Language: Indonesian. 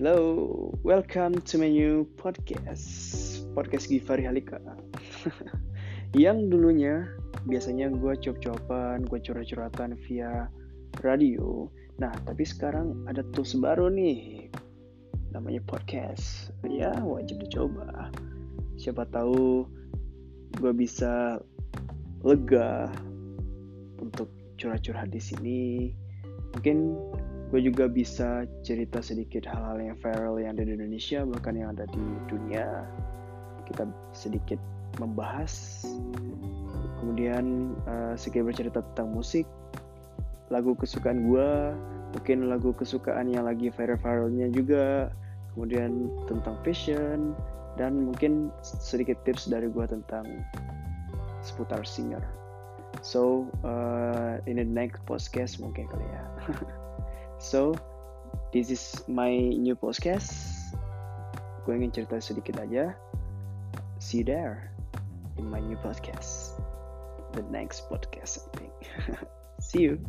Hello, welcome to my new podcast Podcast Givari Halika. Yang dulunya biasanya gue cuap-cuapan, gue curhat-curhatan via radio. Nah, tapi sekarang ada tools baru nih Namanya podcast. Ya, wajib dicoba. Siapa tahu gue bisa lega untuk curhat-curhat di sini. Mungkin gue juga bisa cerita sedikit hal-hal yang viral yang ada di Indonesia bahkan yang ada di dunia. Kita sedikit membahas. Kemudian uh, sedikit bercerita tentang musik. Lagu kesukaan gue mungkin lagu kesukaan yang lagi viral-viralnya juga. Kemudian tentang fashion dan mungkin sedikit tips dari gue tentang seputar singer. So uh, in the next podcast mungkin kali ya So, this is my new podcast. Gue ingin cerita sedikit aja. See you there in my new podcast. The next podcast, I think. See you.